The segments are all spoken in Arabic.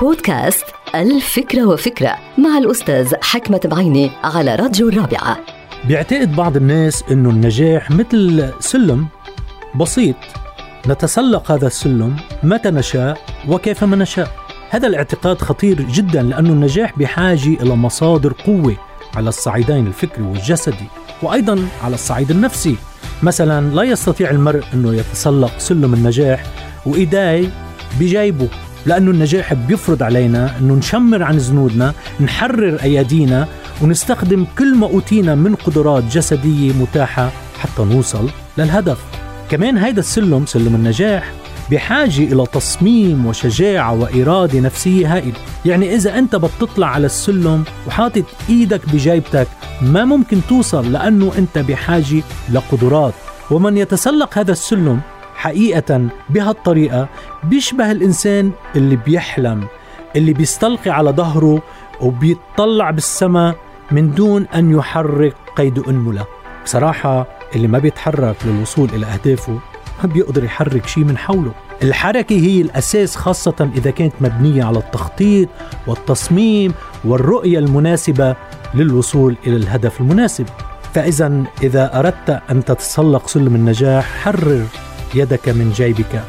بودكاست الفكرة وفكرة مع الأستاذ حكمة بعيني على راديو الرابعة. بيعتقد بعض الناس إنه النجاح مثل سلم بسيط. نتسلق هذا السلم متى نشاء وكيفما نشاء. هذا الاعتقاد خطير جدا لأن النجاح بحاجة إلى مصادر قوة على الصعيدين الفكري والجسدي وأيضا على الصعيد النفسي. مثلا لا يستطيع المرء أنه يتسلق سلم النجاح وإيداي بجيبه. لأنه النجاح بيفرض علينا أنه نشمر عن زنودنا نحرر أيادينا ونستخدم كل ما أوتينا من قدرات جسدية متاحة حتى نوصل للهدف. كمان هيدا السلم سلم النجاح بحاجة إلى تصميم وشجاعة وإرادة نفسية هائلة. يعني إذا أنت بتطلع على السلم وحاطط إيدك بجيبتك ما ممكن توصل لأنه أنت بحاجة لقدرات. ومن يتسلق هذا السلم حقيقة بهالطريقة بيشبه الإنسان اللي بيحلم اللي بيستلقي على ظهره وبيطلع بالسماء من دون أن يحرك قيد أنملة. بصراحة اللي ما بيتحرك للوصول إلى أهدافه ما بيقدر يحرك شيء من حوله. الحركة هي الأساس خاصة إذا كانت مبنية على التخطيط والتصميم والرؤية المناسبة للوصول إلى الهدف المناسب. فإذا إذا أردت أن تتسلق سلم النجاح حرر. يدك من جيبك.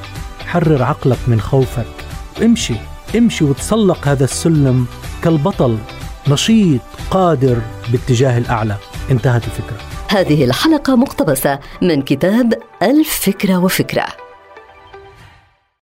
حرر عقلك من خوفك. امشي امشي وتسلق هذا السلم كالبطل. نشيط قادر باتجاه الأعلى. انتهت الفكرة. هذه الحلقة مقتبسة من كتاب الفكرة وفكرة.